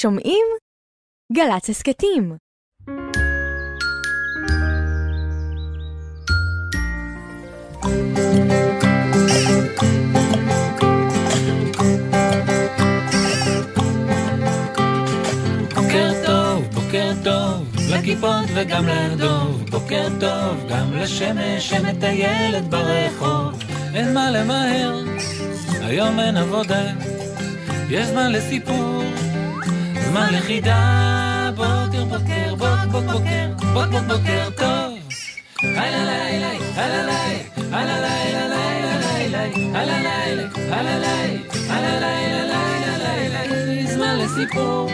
שומעים? גל"צ הסכתים. בוקר טוב, בוקר טוב, לכיפות וגם לדוב. בוקר טוב, גם לשמש שמטיילת ברחוב. אין מה למהר, היום אין עבודה. יש זמן לסיפור, זמן לחידה. בוקר, בוקר, בוק, בוק, בוקר, בוק, בוק, בוקר טוב. הלא לילה, הלא לילה, הלא לילה, לילה, לילה, הלא לילה, הלא לילה, הלא לילה, לילה, לילה, זמן לסיפור.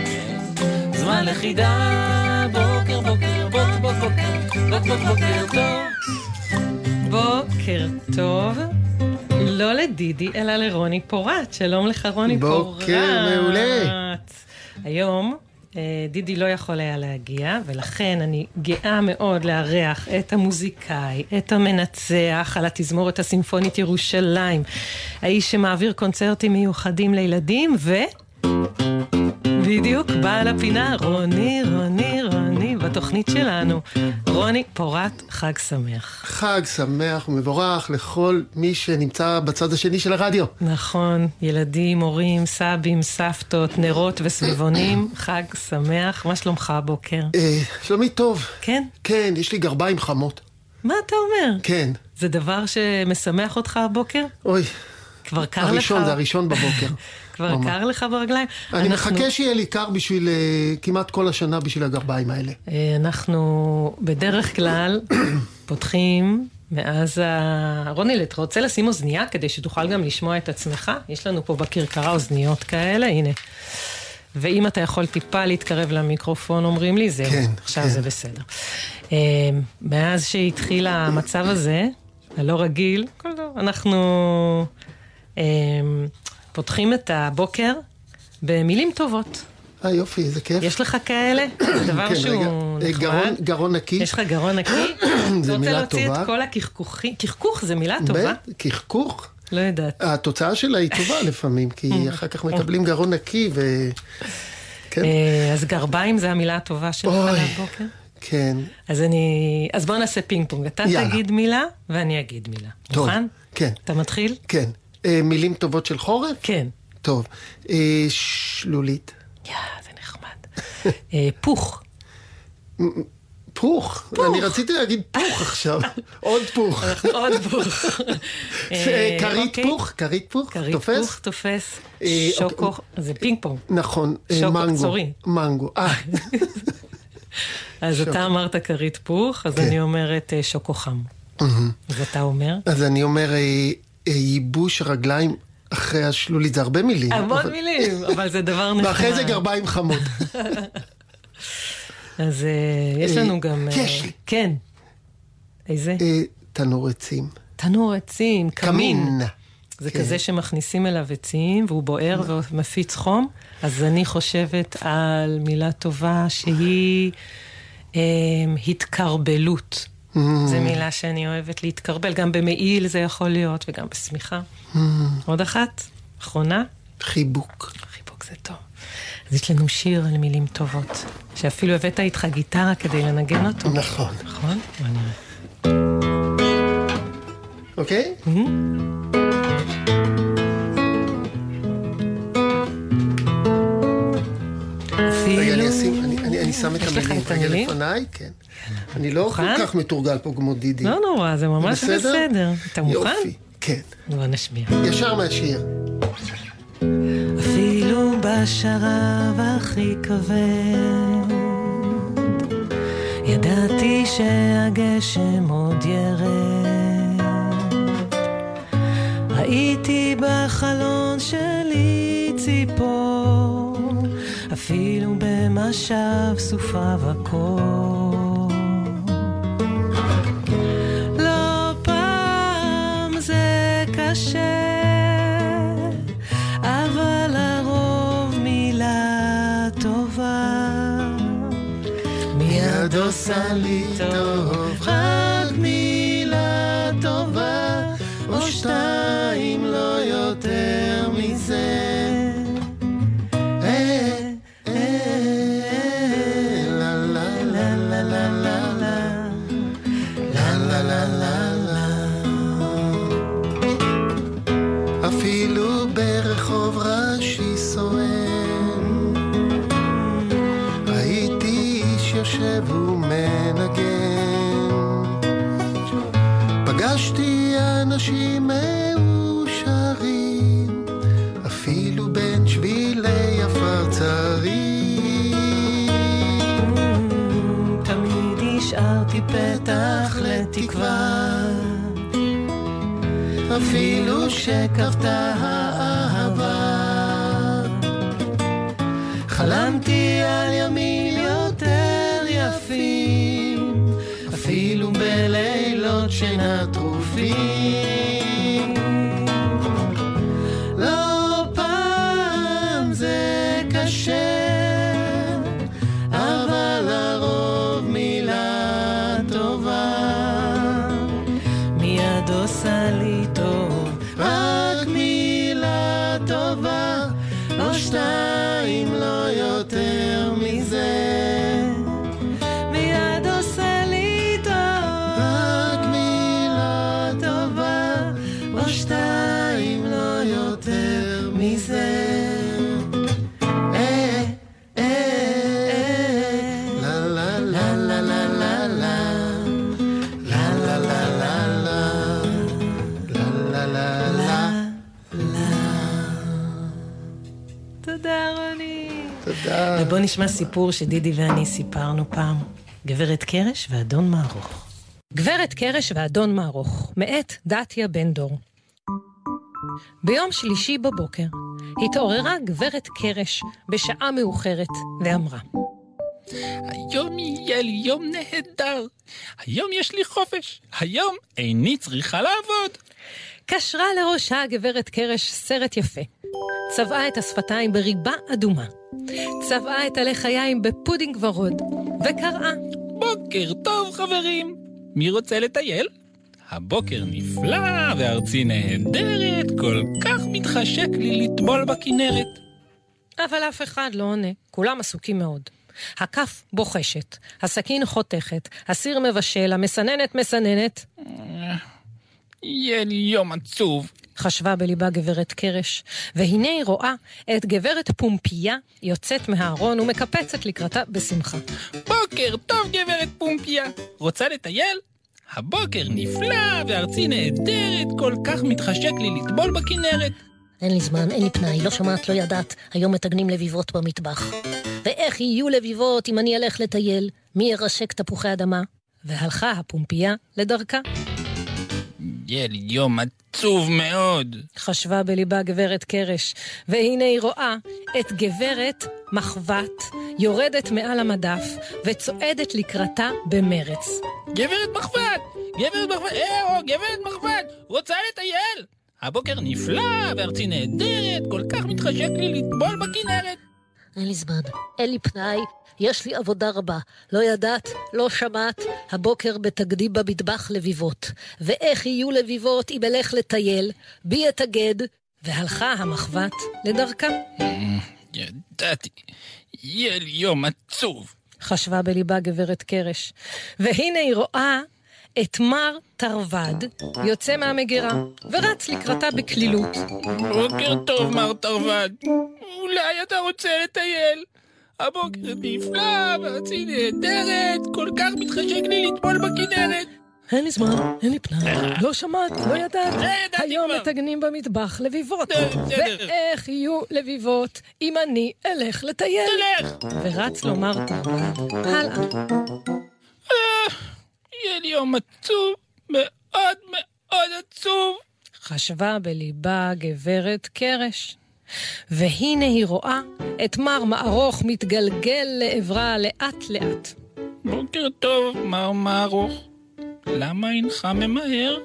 זמן לחידה, בוקר בוקר, בוק בוק בוקר, בוק בוק בוקר טוב. בוקר טוב, לא לדידי, אלא לרוני פורט. שלום לך, רוני פורט. בוקר מעולה. היום אה, דידי לא יכול היה להגיע, ולכן אני גאה מאוד לארח את המוזיקאי, את המנצח על התזמורת הסימפונית ירושלים, האיש שמעביר קונצרטים מיוחדים לילדים, ו... בדיוק, בעל הפינה, רוני, רוני, בתוכנית שלנו. רוני פורט, חג שמח. חג שמח ומבורך לכל מי שנמצא בצד השני של הרדיו. נכון, ילדים, הורים, סבים, סבתות, נרות וסביבונים, חג שמח. מה שלומך הבוקר? אה, שלומי טוב. כן? כן, יש לי גרביים חמות. מה אתה אומר? כן. זה דבר שמשמח אותך הבוקר? אוי, כבר קר לך? הראשון, זה הראשון בבוקר. כבר ממש. קר לך ברגליים? אני אנחנו- מחכה שיהיה לי קר בשביל, אה, כמעט כל השנה בשביל הגרביים האלה. אה, אנחנו בדרך כלל פותחים מאז ה... רוני, אתה רוצה לשים אוזנייה כדי שתוכל גם לשמוע את עצמך? יש לנו פה בכרכרה אוזניות כאלה, הנה. ואם אתה יכול טיפה להתקרב למיקרופון, אומרים לי, זהו, כן, עכשיו כן. זה בסדר. אה, מאז שהתחיל המצב הזה, הלא רגיל, כל אנחנו פותחים את הבוקר במילים טובות. אה, יופי, איזה כיף. יש לך כאלה? דבר כן. שהוא אה, נחמד. גרון- גרון נקי. יש לך גרון נקי? זה אתה מילה רוצה להוציא טובה. את כל הקחקוחים? קחקוך זה מילה טובה? קחקוך. לא יודעת. התוצאה שלה היא טובה לפעמים, כי אחר כך מקבלים גרון נקי ו... כן, אה, אז גרביים זה המילה הטובה שלך אוי. להבוקר? כן. אז אני... אז בוא נעשה פינג פונג. אתה יאללה. תגיד מילה ואני אגיד מילה. טוב. מוכן? כן, אתה מתחיל? כן. אה, מילים טובות של חורף? כן. טוב. אה, שלולית. יא, זה נחמד. אה, פוך. פוך. אני רציתי להגיד פוך עכשיו. עוד פוך. עוד פוך. אה, כרית אוקיי. פוך? כרית פוך? כרית תופס? פוך תופס. אה, שוקו. זה פינג פונג. נכון. אה, מנגו. צורי. מנגו. אה, אז אתה אמרת כרית פוך, אז כן. אני אומרת אה, שוקו חם. אז אתה אומר? אז אני אומר, אה, אה, ייבוש הרגליים אחרי השלולית, זה הרבה מילים. המון אבל- מילים, אבל זה דבר נחמד. ואחרי זה גרביים חמות. אז אה, יש אה, לנו גם... אה, יש לי. כן. איזה? אה, תנור עצים. תנור עצים, קמין. קמין. זה כן. כזה שמכניסים אליו עצים והוא בוער ומפיץ חום. אז אני חושבת על מילה טובה שהיא אה, התקרבלות. Mm. זו מילה שאני אוהבת להתקרבל, גם במעיל זה יכול להיות וגם בשמיכה. Mm. עוד אחת, אחרונה. חיבוק. חיבוק זה טוב. אז יש לנו שיר על מילים טובות, שאפילו הבאת איתך גיטרה כדי לנגן אותו, נכון. נכון? בוא נראה. אוקיי? רגע, אני אשים, אני- אני אני שם את המילים רגע? לפניי, כן. אני לא כל? כך מתורגל פה כמו דידי. לא נורא, זה ממש בסדר. אתה מוכן? יופי, כן. בוא נשמיע. ישר מהשיר. אפילו בשרב הכי כבד, ידעתי שהגשם עוד ירד. ראיתי בחלון שלי ציפור, אפילו במשב סופה וקור. קשה, אבל לרוב מילה טובה. מיד עושה לי טוב, רק מילה טובה, או שתיים פגשתי אנשים מאושרים, אפילו בין שבילי עפר צרים. תמיד השארתי פתח לתקווה, אפילו שכבתה האהבה. חלמתי על ימים בלילות שינה ובוא נשמע סיפור שדידי ואני סיפרנו פעם. גברת קרש ואדון מערוך. גברת קרש ואדון מערוך, מאת דתיה בן דור. ביום שלישי בבוקר התעוררה גברת קרש בשעה מאוחרת ואמרה, היום יהיה לי יום נהדר. היום יש לי חופש. היום איני צריכה לעבוד. קשרה לראשה גברת קרש סרט יפה. צבעה את השפתיים בריבה אדומה. צבעה את הלחיים בפודינג ורוד, וקראה, בוקר טוב, חברים. מי רוצה לטייל? הבוקר נפלא וארצי נהדרת, כל כך מתחשק לי לטבול בכנרת. אבל אף אחד לא עונה, כולם עסוקים מאוד. הכף בוחשת, הסכין חותכת, הסיר מבשל, המסננת מסננת. יהיה לי יום עצוב. חשבה בליבה גברת קרש, והנה היא רואה את גברת פומפייה יוצאת מהארון ומקפצת לקראתה בשמחה. בוקר טוב, גברת פומפיה. רוצה לטייל? הבוקר נפלא וארצי נהדרת, כל כך מתחשק לי לטבול בכנרת. אין לי זמן, אין לי פנאי, לא שמעת, לא ידעת. היום מתגנים לביבות במטבח. ואיך יהיו לביבות אם אני אלך לטייל? מי ירשק תפוחי אדמה? והלכה הפומפייה לדרכה. יהיה לי יום עצוב מאוד. חשבה בליבה גברת קרש, והנה היא רואה את גברת מחבת יורדת מעל המדף וצועדת לקראתה במרץ. גברת מחבת! גברת מחבת! אה, גברת מחבת! רוצה לטייל! הבוקר נפלא וארצי נהדרת, כל כך מתחשק לי לטבול בכנרת. אין לי זמן, אין לי פנאי, יש לי עבודה רבה. לא ידעת, לא שמעת, הבוקר בתגדי במטבח לביבות. ואיך יהיו לביבות אם אלך לטייל? בי אתאגד. והלכה המחבת לדרכה. ידעתי, יהיה לי יום עצוב. חשבה בליבה גברת קרש, והנה היא רואה את מר תרווד יוצא מהמגירה, ורץ לקראתה בקלילות. בוקר טוב, מר תרווד. אולי אתה רוצה לטייל? הבוקר נפלא וארצי נהדרת, כל כך מתחשק לי לטבול בכנרת. אין לי זמן, אין לי פנאי, לא שמעת, לא ידעת. אה, היום. מטגנים במטבח לביבות. בסדר. ואיך יהיו לביבות אם אני אלך לטייל? תלך! ורץ לומר תרווד הלאה. אה, יהיה לי יום עצוב, מאוד מאוד עצוב. חשבה בליבה גברת קרש. והנה היא רואה את מר מערוך מתגלגל לעברה לאט-לאט. בוקר טוב, מר מערוך. למה אינך ממהר?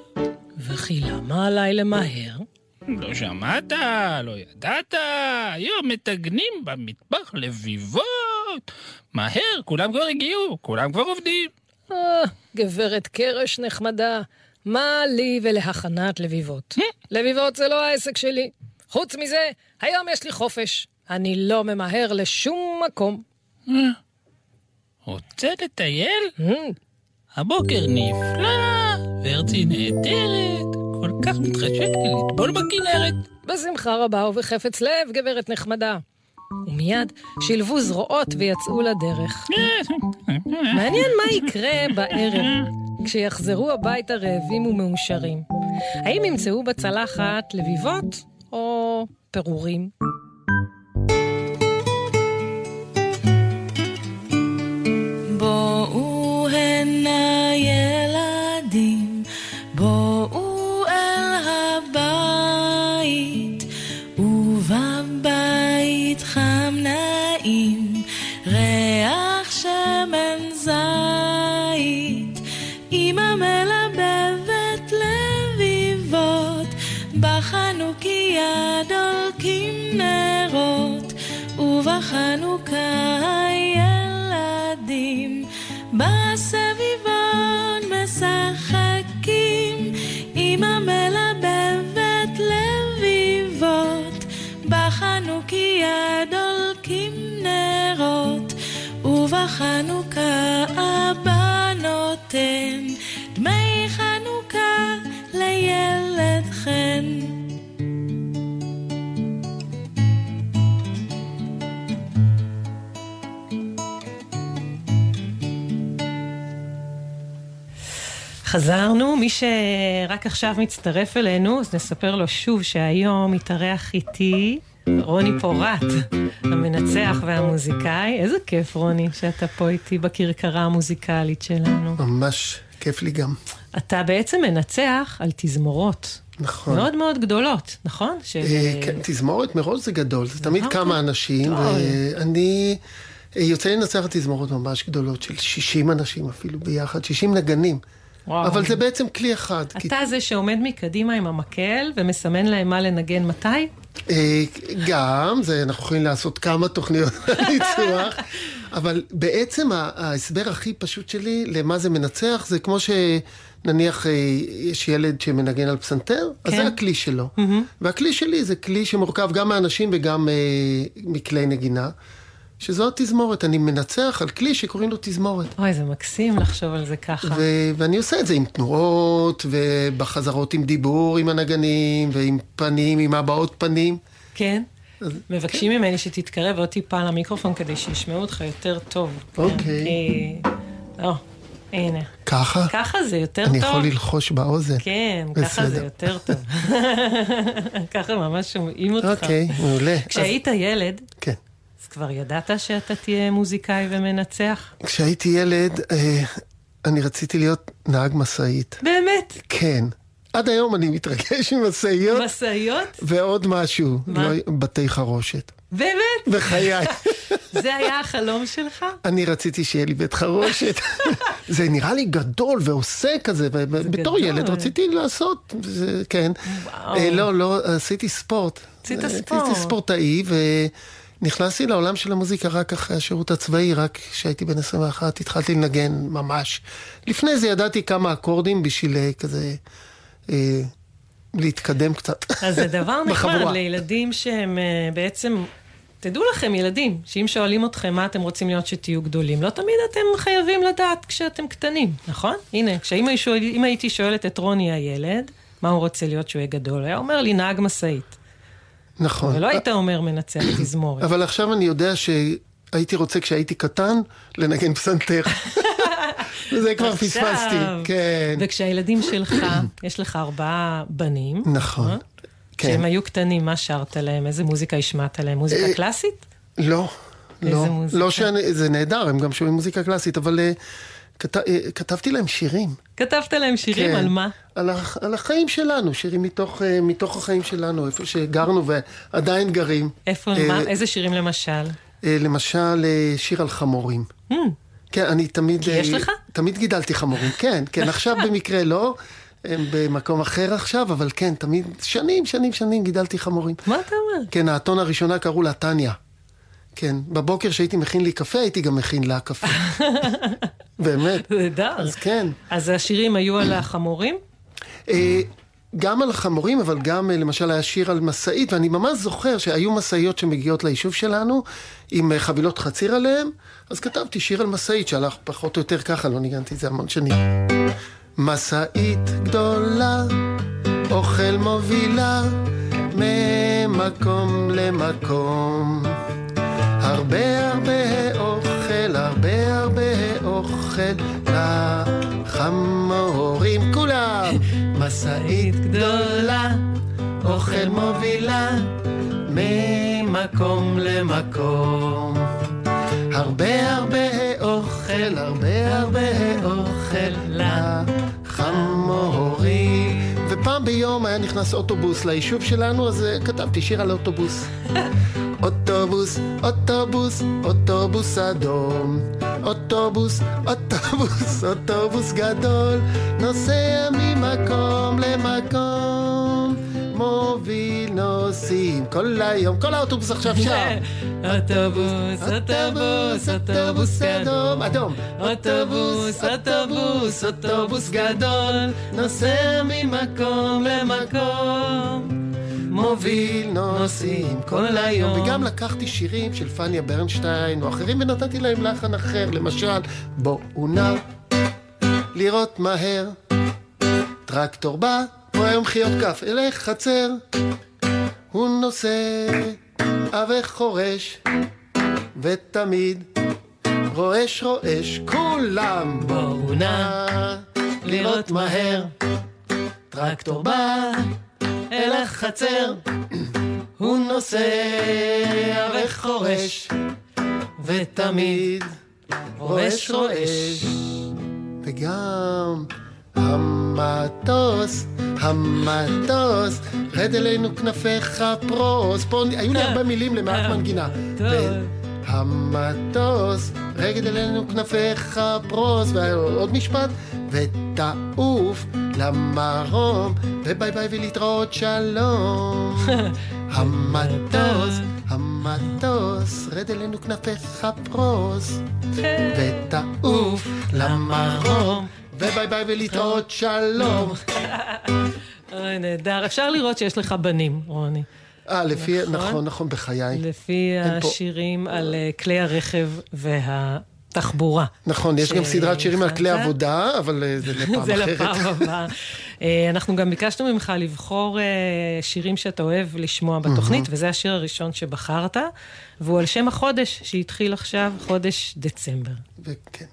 וכי למה עליי למהר? לא שמעת, לא ידעת, היום מטגנים במטבח לביבות. מהר, כולם כבר הגיעו, כולם כבר עובדים. אה, גברת קרש נחמדה, מה לי ולהכנת לביבות? לביבות זה לא העסק שלי. חוץ מזה, היום יש לי חופש. אני לא ממהר לשום מקום. רוצה לטייל? אה, הבוקר נפלא, וארצי נהדרת, כל כך מתחשק לי לטבול בכנרת. בשמחה רבה ובחפץ לב, גברת נחמדה. ומיד שילבו זרועות ויצאו לדרך. מעניין מה יקרה בערב, כשיחזרו הביתה רעבים ומאושרים. האם ימצאו בצלחת לביבות או פירורים? חזרנו, מי שרק עכשיו מצטרף אלינו, אז נספר לו שוב שהיום מתארח איתי רוני פורט, המנצח והמוזיקאי. איזה כיף, רוני, שאתה פה איתי בכרכרה המוזיקלית שלנו. ממש כיף לי גם. אתה בעצם מנצח על תזמורות. נכון. מאוד מאוד גדולות, נכון? של... אה, כן, תזמורת מראש זה גדול, זה תמיד אוקיי. כמה אנשים, גדול. ואני... אה, יוצא לי לנצח תזמורות ממש גדולות, של 60 אנשים אפילו ביחד, 60 נגנים. וואו. אבל זה בעצם כלי אחד. כי- אתה זה שעומד מקדימה עם המקל ומסמן להם מה לנגן מתי? אה, גם, זה, אנחנו יכולים לעשות כמה תוכניות על ניצוח, אבל בעצם ההסבר הכי פשוט שלי למה זה מנצח, זה כמו שנניח אה, יש ילד שמנגן על פסנתר, אז כן. זה הכלי שלו. והכלי שלי זה כלי שמורכב גם מאנשים וגם אה, מכלי נגינה, שזו התזמורת. אני מנצח על כלי שקוראים לו תזמורת. אוי, זה מקסים לחשוב על זה ככה. ו- ואני עושה את זה עם תנועות, ובחזרות עם דיבור עם הנגנים, ועם פנים, עם הבעות פנים. כן? מבקשים ממני שתתקרב עוד טיפה למיקרופון כדי שישמעו אותך יותר טוב. כן? אוקיי. אה, או, הנה. ככה? ככה זה יותר אני טוב. יכול ללחוש באוזן. כן, ככה זה בסדר. יותר טוב. ככה ממש שומעים אותך. אוקיי, מעולה. כשהיית ילד, אז- כן. כבר ידעת שאתה תהיה מוזיקאי ומנצח? כשהייתי ילד, אה, אני רציתי להיות נהג משאית. באמת? כן. עד היום אני מתרגש ממשאיות, משאיות? ועוד משהו. מה? לא, בתי חרושת. באמת? בחיי. זה היה החלום שלך? אני רציתי שיהיה לי בית חרושת. זה נראה לי גדול ועושה כזה, ובתור גדול. ילד רציתי לעשות, זה, כן. וואו. אה, לא, לא, עשיתי ספורט. עשית אה, ספורט. הייתי ספורטאי, ונכנסתי לעולם של המוזיקה רק אחרי השירות הצבאי, רק כשהייתי בן 21 התחלתי לנגן ממש. לפני זה ידעתי כמה אקורדים בשביל אה, כזה אה, להתקדם קצת. אז זה דבר נחמד. לילדים שהם אה, בעצם... תדעו לכם, ילדים, שאם שואלים אתכם מה אתם רוצים להיות שתהיו גדולים, לא תמיד אתם חייבים לדעת כשאתם קטנים, נכון? הנה, כשאם שואל- אם הייתי שואלת את רוני הילד, מה הוא רוצה להיות שהוא יהיה גדול, הוא היה אומר לי נהג משאית. נכון. ולא היית אומר מנצח תזמורת. אבל עכשיו אני יודע שהייתי רוצה כשהייתי קטן לנגן פסנתר. וזה כבר עכשיו. פספסתי, כן. וכשהילדים שלך, יש לך ארבעה בנים, נכון. כשהם כן. היו קטנים, מה שרת להם? איזה מוזיקה השמעת להם? מוזיקה אה, קלאסית? לא, איזה לא. מוזיקה? לא שאני, זה נהדר, הם גם שומעים מוזיקה קלאסית, אבל אה, כת, אה, כתבתי להם שירים. כתבת להם שירים כן. על מה? על, ה, על החיים שלנו, שירים מתוך, אה, מתוך החיים שלנו, איפה שגרנו ועדיין גרים. איפה, אה, מה, איזה שירים למשל? אה, למשל, אה, שיר על חמורים. Hmm, כן, אני תמיד... כי יש אה, לך? תמיד גידלתי חמורים, כן, כן, עכשיו במקרה לא, הם במקום אחר עכשיו, אבל כן, תמיד, שנים, שנים, שנים גידלתי חמורים. מה אתה אומר? כן, האתון הראשונה קראו לה טניה. כן, בבוקר שהייתי מכין לי קפה, הייתי גם מכין לה קפה. באמת. נהדר. אז כן. אז השירים היו על החמורים? אה, גם על החמורים, אבל גם אה, למשל היה שיר על משאית, ואני ממש זוכר שהיו משאיות שמגיעות ליישוב שלנו עם אה, חבילות חציר עליהן, אז כתבתי שיר על משאית שהלך פחות או יותר ככה, לא ניגנתי את זה המון שנים. משאית גדולה, אוכל מובילה, ממקום למקום. הרבה הרבה אוכל, הרבה הרבה נכד לחמורים כולם. משאית גדולה, אוכל מובילה, ממקום למקום. הרבה הרבה אוכל, הרבה הרבה אוכל לחמורים. ופעם ביום היה נכנס אוטובוס ליישוב שלנו, אז אה, כתבתי שיר על אוטובוס. אוטובוס, אוטובוס, אוטובוס אדום. אוטובוס, אוטובוס, אוטובוס גדול, נוסע ממקום למקום, מוביל נוסעים כל היום, כל האוטובוס עכשיו שם. אוטובוס, אוטובוס, אוטובוס אדום, אדום. אדום. אוטובוס, אוטובוס, אוטובוס גדול, נוסע ממקום למקום. מוביל נוסעים כל היום. וגם לקחתי שירים של פניה ברנשטיין או אחרים ונתתי להם לחן אחר, למשל, בואו נא לראות מהר, טרקטור בא, הוא היום חיות כף, אלך חצר, הוא נוסע וחורש, ותמיד רועש רועש, כולם בואו נא לראות מהר, טרקטור בא אל החצר, הוא נוסע וחורש, ותמיד רועש רועש. וגם המטוס, המטוס, רד אלינו כנפיך פרוס. פה היו לי הרבה מילים למעט מנגינה. ו- המטוס, רגד אלינו כנפיך פרוס, ועוד משפט, ותעוף למרום, וביי ביי ולהתראות שלום. המטוס, המטוס, רד אלינו כנפיך פרוס, ותעוף למרום, וביי ביי ולהתראות שלום. אוי, נהדר. אפשר לראות שיש לך בנים, רוני. אה, לפי, נכון. נכון, נכון, בחיי. לפי השירים על אה, כלי הרכב והתחבורה. נכון, יש גם סדרת שירים על כלי. עבודה, אבל אה, זה לפעם זה אחרת. לפעם הבאה. אה, אנחנו גם ביקשנו ממך לבחור שירים שאתה אוהב לשמוע בתוכנית, וזה השיר הראשון שבחרת, והוא על שם החודש שהתחיל עכשיו, חודש דצמבר. וכן.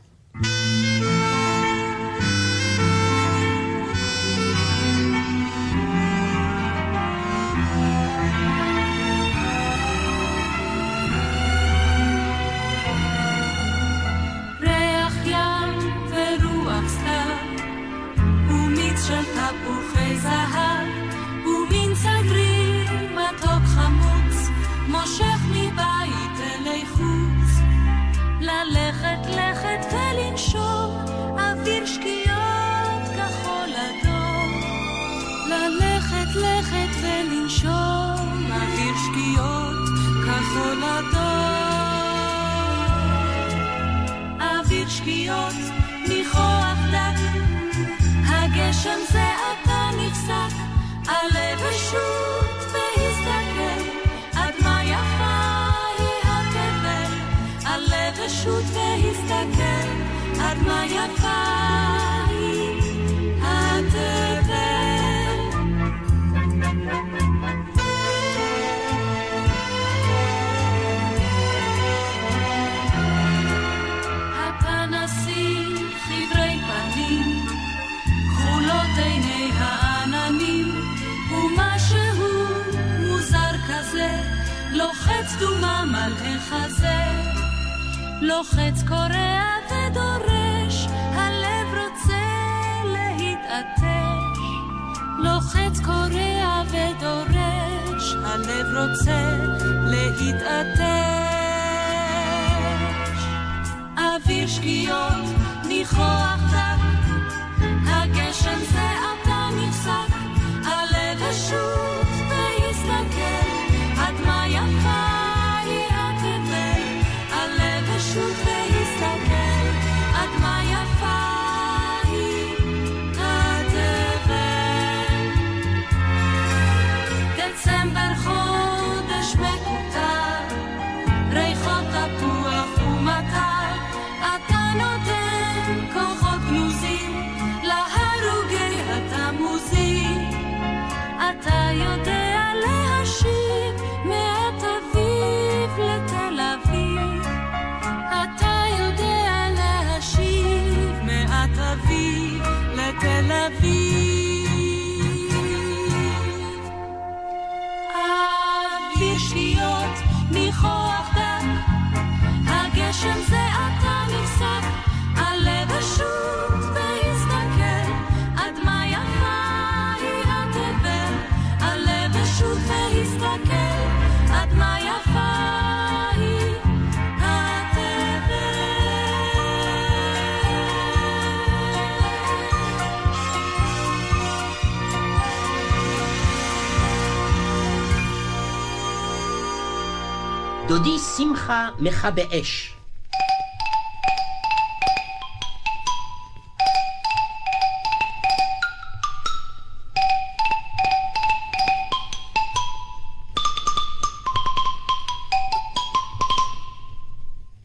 שמחה מכבה אש.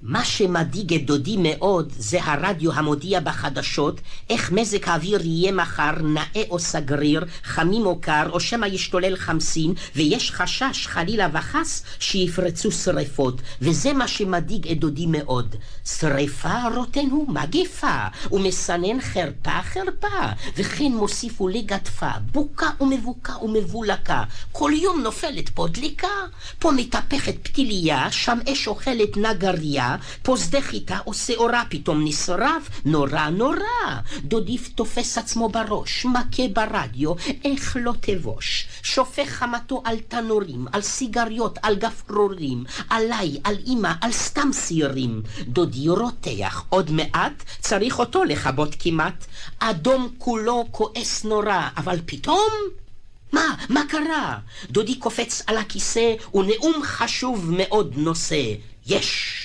מה שמדאיג את דודי מאוד זה הרדיו המודיע בחדשות איך מזג האוויר יהיה מחר נאה או סגריר, חמים או קר, או שמא ישתולל חמסין, ויש חשש חלילה וחס שיפרצו שרפות, וזה מה שמדאיג את דודי מאוד. שרפה רוטן הוא מגפה, ומסנן חרפה חרפה, וכן מוסיפו לגדפה, בוקה ומבוקה ומבולקה. כל יום נופלת פה דליקה, פה מתהפכת פתיליה, שם אש אוכלת נגריה, פה שדה חיטה או שעורה פתאום נשרף, נורא נורא. דודיף תופס עצמו בראש, מכה ברדיו, איך לא תבוש. שופך חמתו על תנורים, על סיגריות, על גפרורים, עליי, על אמא, על סתם שעירים. דודי רותח, עוד מעט צריך אותו לכבות כמעט. אדום כולו כועס נורא, אבל פתאום... מה? מה קרה? דודי קופץ על הכיסא, ונאום חשוב מאוד נושא. יש!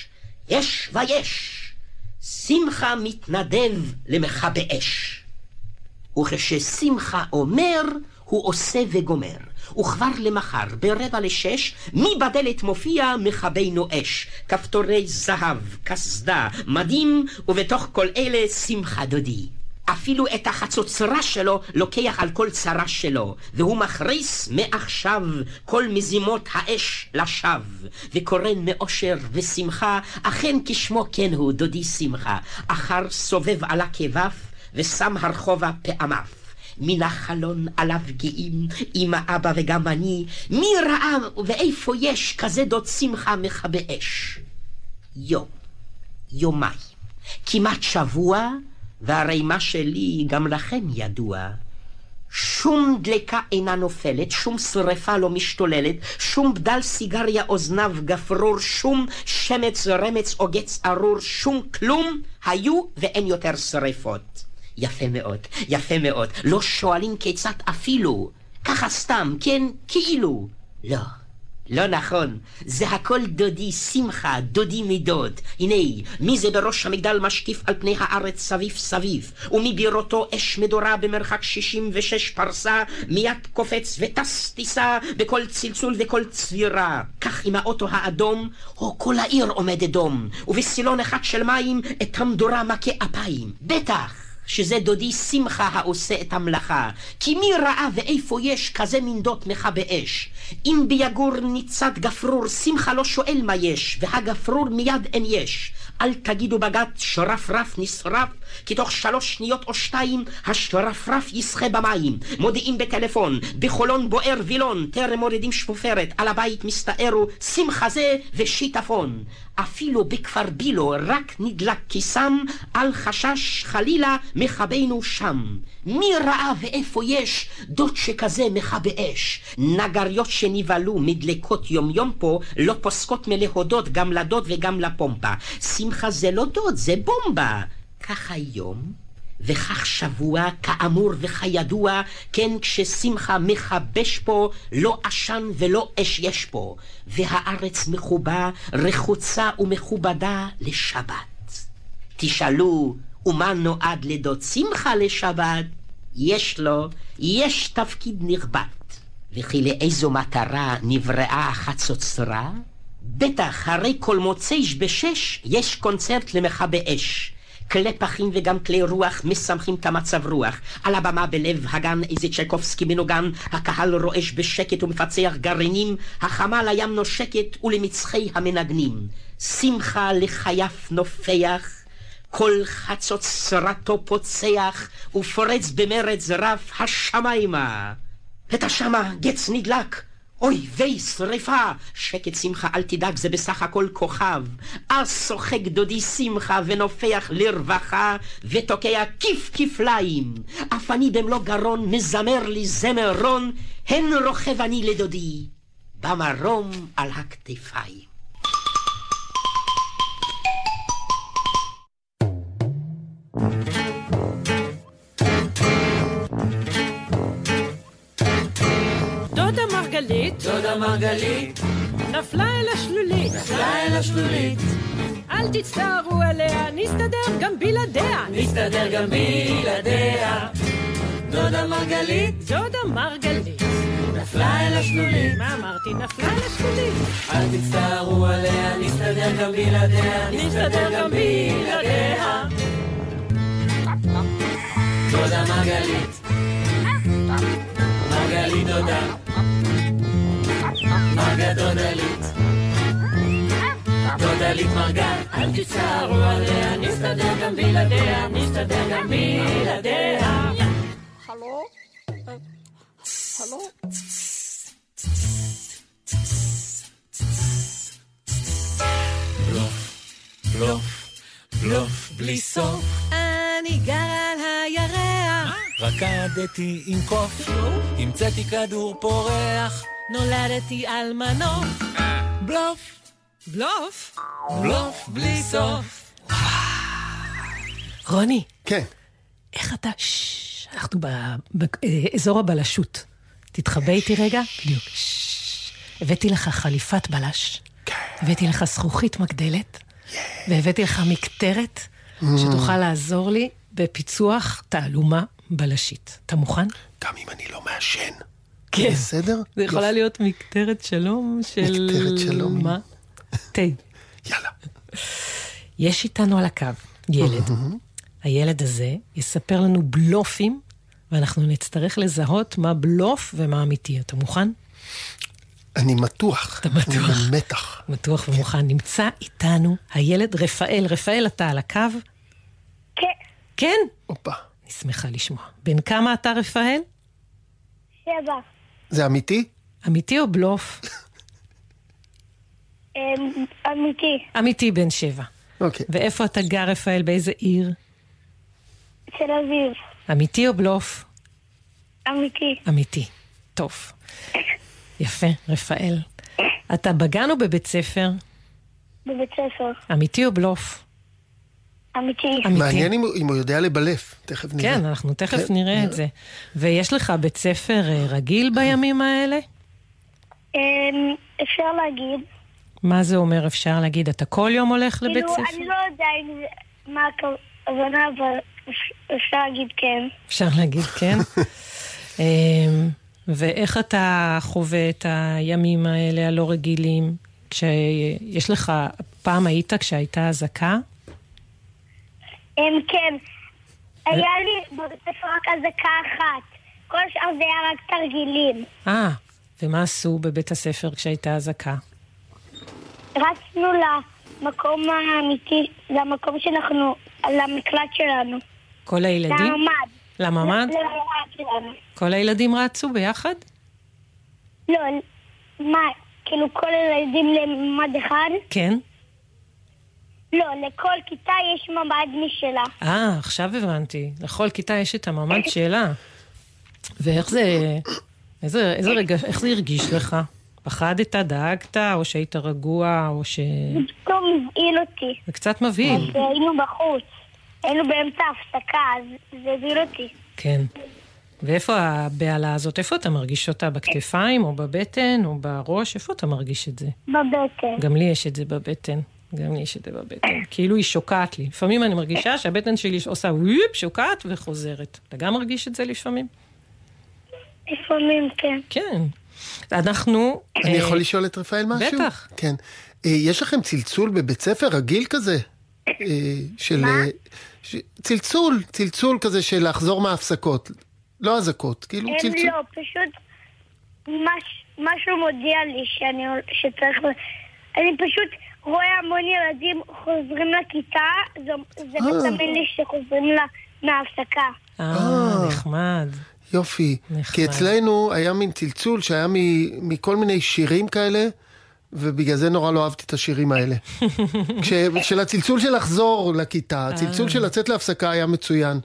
יש ויש! שמחה מתנדב למכבי אש. וכששמחה אומר, הוא עושה וגומר. וכבר למחר, ברבע לשש, מי בדלת מופיע מכבינו אש. כפתורי זהב, קסדה, מדים, ובתוך כל אלה שמחה דודי. אפילו את החצוצרה שלו לוקח על כל צרה שלו, והוא מכריס מעכשיו כל מזימות האש לשווא, וקורן מאושר ושמחה, אכן כשמו כן הוא, דודי שמחה, אחר סובב על הכבף, ושם הרחובה פעמיו. מן החלון עליו גאים, אמא, אבא וגם אני, מי ראה ואיפה יש כזה דוד שמחה מכבה אש? יום, יומיים, כמעט שבוע, והרי מה שלי גם לכם ידוע. שום דלקה אינה נופלת, שום שרפה לא משתוללת, שום בדל סיגריה או זנב גפרור, שום שמץ רמץ או גץ ארור, שום כלום, היו ואין יותר שרפות. יפה מאוד, יפה מאוד. לא שואלים כיצד אפילו. ככה סתם, כן, כאילו. לא. לא נכון, זה הכל דודי שמחה, דודי מדוד. הנה, מי זה בראש המגדל משקיף על פני הארץ סביב סביב, ומבירותו אש מדורה במרחק שישים ושש פרסה, מיד קופץ וטס טיסה בכל צלצול וכל צבירה. כך עם האוטו האדום, או כל העיר עומדת דום, ובסילון אחד של מים את המדורה מכה אפיים. בטח! שזה דודי שמחה העושה את המלאכה. כי מי ראה ואיפה יש כזה מנדות מכבי אש? אם ביגור ניצת גפרור, שמחה לא שואל מה יש, והגפרור מיד אין יש. אל תגידו בגת שרפרף נשרף, כי תוך שלוש שניות או שתיים השרפרף ישחה במים. מודיעים בטלפון, בחולון בוער וילון, טרם מורידים שפופרת, על הבית מסתערו שמחה זה ושיטפון. אפילו בכפר בילו רק נדלק כיסם, על חשש חלילה מכבינו שם. מי ראה ואיפה יש דוד שכזה מכבה אש? נגריות שנבהלו מדלקות יום יום פה, לא פוסקות מלהודות גם לדוד וגם לפומפה. שמחה זה לא דוד, זה בומבה. כך היום, וכך שבוע, כאמור וכידוע, כן כששמחה מכבש פה, לא עשן ולא אש יש פה, והארץ מחובה, רחוצה ומכובדה לשבת. תשאלו, ומה נועד לדוד שמחה לשבת? יש לו, יש תפקיד נכבד. וכי לאיזו מטרה נבראה החצוצרה? בטח, הרי כל מוצאיש בשש יש קונצרט למכבי אש. כלי פחים וגם כלי רוח משמחים את המצב רוח. על הבמה בלב הגן איזה צ'ייקובסקי מנוגן, הקהל רועש בשקט ומפצח גרעינים, החמל הים נושקת ולמצחי המנגנים. שמחה לחייף נופח, כל חצות שרתו פוצח, ופורץ במרץ רב השמיימה. את השמה גץ נדלק, אוי ויי שרפה! שקט שמחה אל תדאג זה בסך הכל כוכב. אז שוחק דודי שמחה ונופח לרווחה ותוקע כיף כפליים. אף אני במלוא גרון מזמר לי זמר רון, הן רוכב אני לדודי במרום על הכתפיים. מרגלית, דודה מרגלית, נפלה אל השלולית. נפלה אל השלולית. אל תצטערו עליה, נסתדר גם בלעדיה. נסתדר גם בלעדיה. דודה מרגלית. דודה מרגלית. נפלה אל השלולית. מה אמרתי? נפלה אל השלולית. אל תצטערו עליה, נסתדר גם בלעדיה. נסתדר גם בלעדיה. דודה מרגלית. מרגלית דודה. מרגה דודלית. דודלית מרגה. אל תצטערו עליה, נסתדר גם בלעדיה. נסתדר גם בלעדיה. בלוף, בלוף בלי סוף. אני גר על הירח. רקדתי עם קוף, המצאתי כדור פורח. נולדתי על מנוף. בלוף, בלוף? בלוף בלי סוף. רוני, כן. איך אתה... אנחנו באזור הבלשות. תתחבא איתי רגע. בדיוק. הבאתי לך חליפת בלש. הבאתי לך זכוכית מגדלת. והבאתי לך מקטרת שתוכל לעזור לי בפיצוח תעלומה בלשית. אתה מוכן? גם אם אני לא מעשן. כן. בסדר? זה יכולה. להיות מקטרת שלום של... מקטרת שלום. מה? תה. יאללה. יש איתנו על הקו ילד. הילד הזה יספר לנו בלופים, ואנחנו נצטרך לזהות מה בלוף ומה אמיתי. אתה מוכן? אני מתוח. אתה מתוח. אני במתח. בטוח ומוכן. נמצא איתנו הילד רפאל. רפאל, אתה על הקו? כן, כן? הופה. אני שמחה לשמוע. בן כמה אתה, רפאל? שבע. זה אמיתי? אמיתי או בלוף? אמ, אמיתי. אמיתי בן שבע. אוקיי. ואיפה אתה גר, רפאל? באיזה עיר? תל אביב. אמיתי או בלוף? אמיתי. אמיתי. טוב. יפה, רפאל. אתה בגן או בבית ספר? בבית ספר. אמיתי או בלוף? אמיתי. אמיתי. מעניין אם הוא- אם הוא יודע לבלף. תכף נראה. כן, אנחנו תכף כן, נראה את זה. ויש לך בית ספר אה, רגיל בימים האלה? אמ, אפשר להגיד. מה זה אומר אפשר להגיד? אתה כל יום הולך לבית כאילו, ספר? אני לא יודע אם זה... מה הכוונה, אבל אפ- אפשר להגיד כן. אפשר להגיד כן. אמ, ואיך אתה חווה את הימים האלה הלא רגילים? כשיש לך, פעם היית כשהייתה אזעקה? אמ, כן. היה לי בבית ספר רק אזעקה אחת. כל השאר זה היה רק תרגילים. אה, ומה עשו בבית הספר כשהייתה אזעקה? רצנו למקום האמיתי, למקום שאנחנו, למקלט שלנו. כל הילדים? לממ"ד. לממ"ד? לממ"ד שלנו. כל הילדים רצו ביחד? לא, מה, כאילו כל הילדים לממ"ד אחד? כן. לא, לכל כיתה יש ממ"ד משלה. אה, עכשיו הבנתי. לכל כיתה יש את הממ"ד שלה. ואיך זה... איזה, איזה רגע, איך זה הרגיש לך? פחדת, דאגת, או שהיית רגוע, או ש... זה פתאום הבהיל אותי. זה קצת מבהיל. והיינו בחוץ. היינו באמצע ההפסקה, אז זה הבהיל אותי. כן. ואיפה הבהלה הזאת? איפה אתה מרגיש אותה? בכתפיים, או בבטן, או בראש? איפה אתה מרגיש את זה? בבטן. גם לי יש את זה בבטן. גם לי יש את זה בבטן. כאילו היא שוקעת לי. לפעמים אני מרגישה שהבטן שלי עושה וויפ, שוקעת וחוזרת. אתה גם מרגיש את זה לפעמים? לפעמים כן. כן. אנחנו... אני אה, יכול לשאול את רפאל משהו? בטח. כן. אה, יש לכם צלצול בבית ספר רגיל כזה? אה, של... אה, ש- צלצול, צלצול כזה של לחזור מההפסקות. לא אזעקות, כאילו הם צלצול. לא, פשוט מש, משהו מודיע לי שאני, שצריך... אני פשוט רואה המון ילדים חוזרים לכיתה, זה, זה מסמן לי שחוזרים לה, מההפסקה. אה, נחמד. יופי. נחמד. כי אצלנו היה מין צלצול שהיה מ- מכל מיני שירים כאלה, ובגלל זה נורא לא אהבתי את השירים האלה. כש- של הצלצול של לחזור לכיתה, אה. הצלצול של לצאת להפסקה היה מצוין.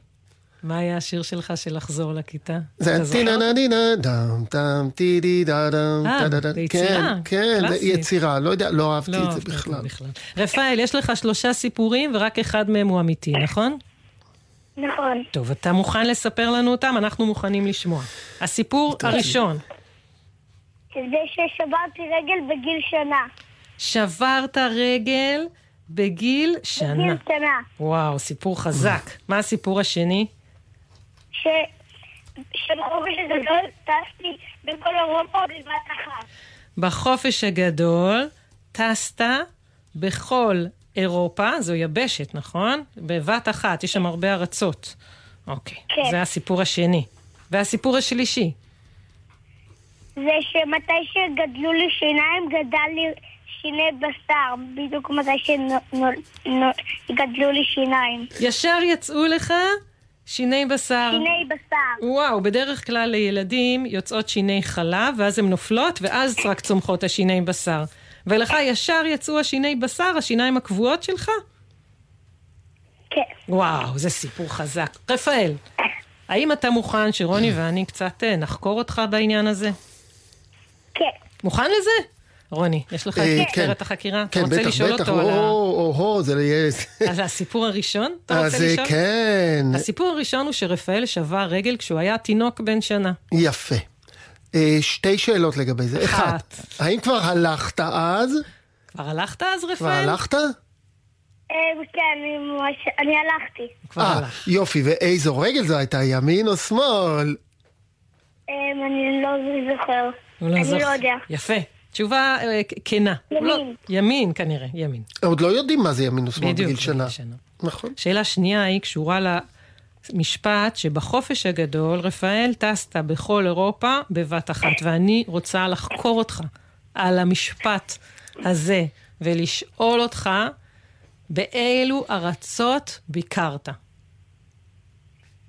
מה היה השיר שלך של לחזור לכיתה? זה היה? טינה נה נינה דם דם טידי דה דם אה, טה דה דה. זה יצירה, כן, כן, זה. יצירה, לא יודע, לא אהבתי לא את זה אהבת אותו בכלל. רפאל, יש לך שלושה סיפורים ורק אחד מהם הוא אמיתי, נכון? נכון. טוב, אתה מוכן לספר לנו אותם? אנחנו מוכנים לשמוע. הסיפור. הראשון, זה ששברתי רגל בגיל שנה. שברת רגל בגיל שנה. בגיל שנה. וואו, סיפור חזק. מה הסיפור השני? שבחופש הגדול טסתי בכל אירופה בבת אחת. בחופש הגדול טסת בכל אירופה, זו יבשת, נכון? בבת אחת, יש שם הרבה ארצות. אוקיי, כן. זה הסיפור השני. והסיפור השלישי, זה שמתי שגדלו לי שיניים, גדל לי שיני בשר. בדיוק מתי שגדלו לי שיניים. ישר יצאו לך שיני בשר. שיני בשר. וואו, בדרך כלל לילדים יוצאות שיני חלב, ואז הן נופלות, ואז רק צומחות השיני בשר. ולך ישר יצאו השיני בשר, השיניים הקבועות שלך? כן. וואו, זה סיפור חזק. רפאל, האם אתה מוכן שרוני ואני קצת אה, נחקור אותך בעניין הזה? כן. מוכן לזה? רוני, יש לך אה, את כן. כותרת החקירה? כן, אתה רוצה בטח, לשאול בטח, אותו על ה- או, או, או, זה יהיה... על הסיפור הראשון? אתה אז רוצה אה, לשאול? כן, הסיפור הראשון הוא שרפאל שבר רגל כשהוא היה תינוק בן שנה. יפה. אה, שתי שאלות לגבי זה. אחת. אחת, האם כבר הלכת אז? כבר הלכת אז, רפאל? כבר הלכת? כן, אני הלכתי. אה. יופי, ואיזו רגל זו הייתה, ימין או שמאל? אני לא זוכר. לא אני. לא יודע. יפה. תשובה אה, כנה. לא- ימין. ימין כנראה, ימין. עוד לא יודעים מה זה ימין או שמאל בדיוק. בגיל שנה. שנה. נכון. שאלה שנייה היא קשורה למשפט שבחופש הגדול, רפאל, טסת בכל אירופה בבת אחת, ואני רוצה לחקור אותך על המשפט הזה ולשאול אותך באילו ארצות ביקרת.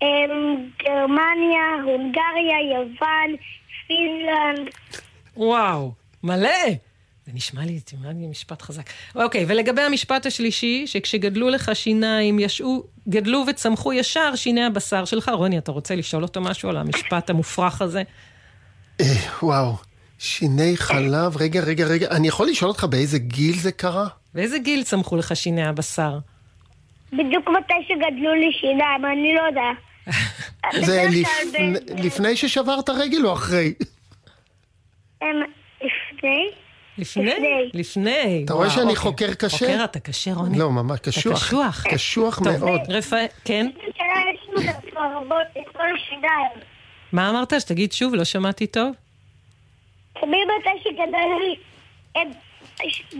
אה, גרמניה, הונגריה, יוון, פינלנד. וואו, מלא! זה נשמע לי, נשמע לי משפט חזק. אוקיי, ולגבי המשפט השלישי, שכשגדלו לך שיניים, ישעו, גדלו וצמחו ישר שיני הבשר שלך. רוני, אתה רוצה לשאול אותו משהו על המשפט המופרך הזה? אה, וואו, שיני חלב, רגע, רגע, רגע, אני יכול לשאול אותך באיזה גיל זה קרה? באיזה גיל צמחו לך שיני הבשר? בדיוק מתי שגדלו לי שיניים, אני לא יודע. זה לפני ששברת רגל או אחרי? הם לפני? לפני? לפני. אתה רואה שאני אוקיי. חוקר קשה? חוקר אתה קשה, רוני. לא, ממש אתה קשוח. קשוח. קשוח טוב, מאוד. רפאל, כן? מה אמרת? שתגיד שוב, לא שמעתי טוב. תמיד מתי שגדל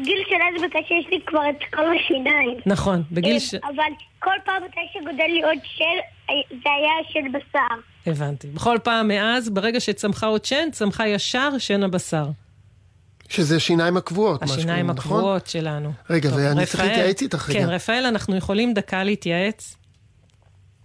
גיל שנה זה מתי שיש לי כבר את כל השיניים. נכון, בגיל אה, ש... אבל כל פעם מתי שגודל לי עוד אה, זה היה של בשר. הבנתי. בכל פעם מאז, ברגע שצמחה עוד שן, צמחה ישר שן הבשר. שזה שיניים הקבועות, מה השיניים שקוראים, נכון? הקבועות שלנו. רגע, טוב, ואני צריך להתייעץ איתך רגע. כן, רפאל, אנחנו יכולים דקה להתייעץ?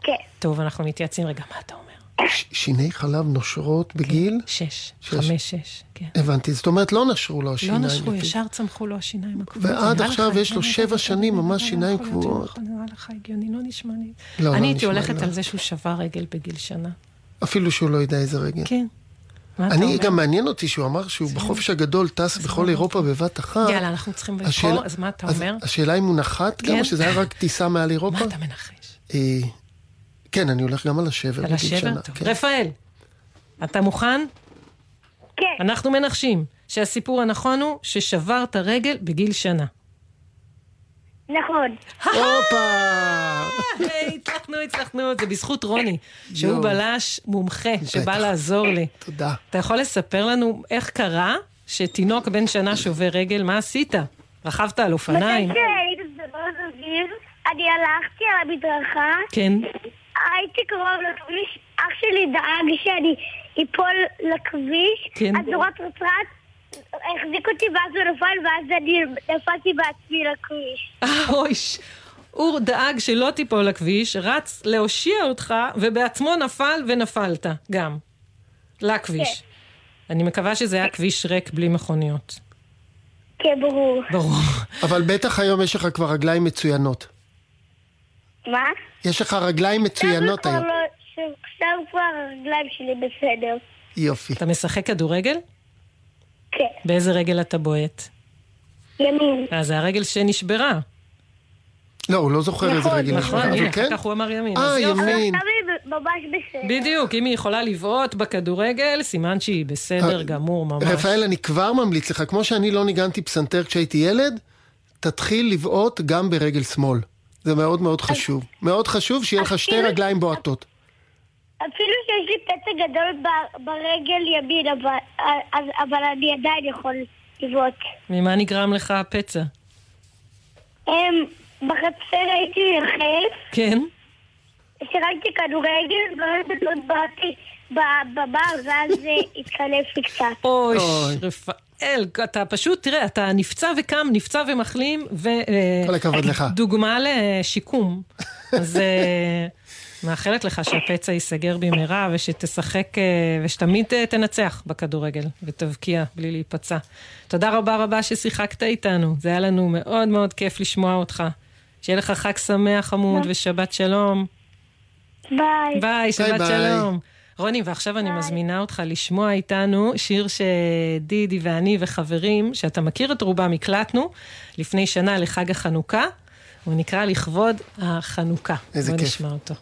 כן. טוב, אנחנו מתייעצים. רגע, מה אתה אומר? ש- שיני חלב נושרות בגיל? שש. שש. חמש, שש, כן. הבנתי, זאת אומרת לא נשרו לו לא השיניים. נשרו, לפי- ישר צמחו לו השיניים הקבועות. ועד עכשיו לך יש לו? שבע שנים ממש לא שיניים קבועות. נראה לך הגיוני, לא נשמע לי. לא, לא אני הייתי נשמע, הולכת לא. על זה שהוא שבר רגל בגיל שנה. אפילו שהוא לא יודע איזה רגל. כן. אני, אומר? גם מעניין אותי שהוא אמר שהוא בחופש הגדול טס בכל אירופה בבת אחת. יאללה, אנחנו צריכים לבחור, אז מה אתה אז אומר? השאלה אם הוא נחת גם, כן. או שזה היה רק טיסה מעל אירופה? מה אתה מנחש? אה, כן, אני הולך גם על השבר על השבר? שנה. טוב. כן. רפאל, אתה מוכן? כן. אנחנו מנחשים שהסיפור הנכון הוא ששברת רגל בגיל שנה. נכון. הופה! היי, הצלחנו, הצלחנו, זה בזכות רוני, שהוא. בלש מומחה שבא. לעזור לי. תודה. אתה יכול לספר לנו איך קרה שתינוק בן שנה שובר רגל? מה עשית? רכבת על אופניים? מתי שהייתי אביב, אני הלכתי על המדרכה, כן. הייתי קרוב לכביש, אח שלי דאג שאני אפול לכביש, כן. אז נורא רצרץ, החזיק אותי ואז הוא נפל, ואז אני נפלתי בעצמי לכביש. אה, אוי, הוא דאג שלא תיפול לכביש, רץ להושיע אותך, ובעצמו נפל ונפלת גם. לכביש. אני מקווה שזה היה כביש ריק בלי מכוניות. כן, ברור. ברור. אבל בטח היום יש לך כבר רגליים מצוינות. מה? יש לך רגליים מצוינות היום. לא- עכשיו כבר הרגליים שלי בסדר. יופי. אתה משחק כדורגל? כן. באיזה רגל אתה בועט? ימין. אה, זה הרגל שנשברה. לא, הוא לא זוכר איזה נכון, רגל נכון, נשברה, הנה, אבל כן? כך הוא אמר ימין. אה, אז. ימין. בדיוק, אם היא יכולה לבעוט בכדורגל, סימן שהיא בסדר אה, גמור ממש. רפאל, אני כבר ממליץ לך, כמו שאני לא ניגנתי פסנתר כשהייתי ילד, תתחיל לבעוט גם ברגל שמאל. זה מאוד מאוד חשוב. מאוד חשוב שיהיה לך שתי אפילו- רגליים בועטות. אפילו שיש לי פצע גדול ברגל ימין, אבל, אני עדיין יכול לבעוט. ממה נגרם לך הפצע? אמ, בחצר הייתי יחף, כן? שיחקתי כדורגל, ואז לא באתי בבר, ואז זה התקלף לי קצת. אוי. רפאל, אתה פשוט, תראה, אתה נפצע וקם, נפצע ומחלים, ו... אה, כל הכבוד לך. דוגמה לשיקום. אז אה, מאחלת לך שהפצע ייסגר במהרה, ושתשחק, אה, ושתמיד אה, תנצח בכדורגל, ותבקיע בלי להיפצע. תודה רבה רבה ששיחקת איתנו, זה היה לנו מאוד מאוד כיף לשמוע אותך. שיהיה לך חג שמח חמוד ושבת שלום. ביי. ביי, שבת ביי. שלום. רוני, ועכשיו אני מזמינה אותך לשמוע איתנו שיר שדידי ואני וחברים, שאתה מכיר את רובם, הקלטנו לפני שנה לחג החנוכה. הוא נקרא לכבוד החנוכה. איזה בוא כיף. נשמע אותו.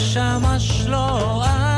ושמש לו אבוקה.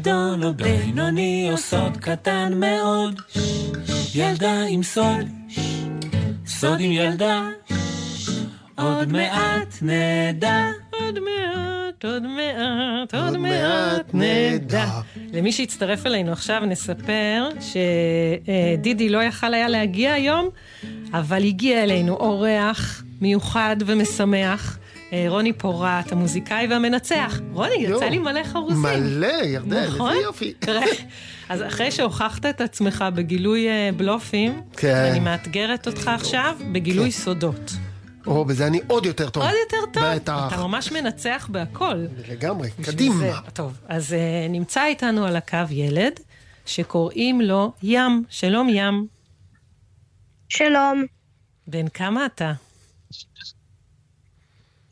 גדול או בינוני או סוד קטן מאוד, ילדה עם סוד, סוד עם ילדה, עוד מעט נדע. עוד מעט, עוד מעט, עוד מעט. נדע. למי שהצטרף אלינו עכשיו נספר שדידי לא יכל היה להגיע היום, אבל הגיע אלינו אורח מיוחד ומשמח. אה, רוני פורט, המוזיקאי והמנצח. רוני, יצא. לי מלא חרוזים. מלא, ירדן, נכון? איזה יופי. תראה, אז אחרי שהוכחת את עצמך בגילוי אה, בלופים, כן. אני מאתגרת אותך עכשיו בגילוי סודות. או, בזה אני עוד יותר טוב. עוד יותר טוב. בטח. אתה ממש מנצח בהכל. לגמרי, קדימה. זה. טוב, אז uh, נמצא איתנו על הקו ילד שקוראים לו ים. שלום ים. שלום. בן כמה אתה?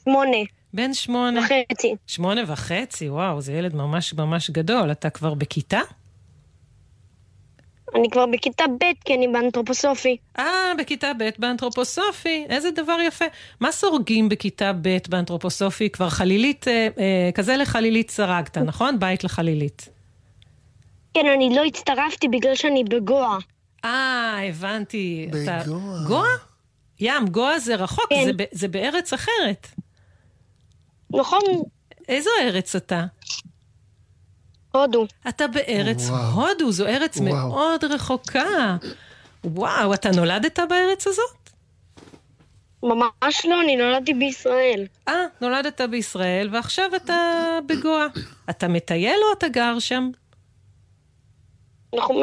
שמונה בן שמונה. וחצי. שמונה וחצי, וואו, זה ילד ממש ממש גדול. אתה כבר בכיתה? אני כבר בכיתה ב' כי אני באנתרופוסופי. אה, בכיתה ב' באנתרופוסופי, איזה דבר יפה. מה סורגים בכיתה ב' באנתרופוסופי? כבר חלילית, אה, אה, כזה לחלילית סרגת, נכון? בית לחלילית. כן, אני לא הצטרפתי בגלל שאני בגואה. אה, הבנתי. אתה- בגואה. גואה? ים, גואה זה רחוק, כן. זה, ב- זה בארץ אחרת. נכון, איזו ארץ אתה? הודו. אתה בארץ וואו. הודו, זו ארץ וואו. מאוד רחוקה. וואו, אתה נולדת בארץ הזאת? ממש לא, אני נולדתי בישראל. אה, נולדת בישראל, ועכשיו אתה בגואה. אתה מטייל או אתה גר שם? אנחנו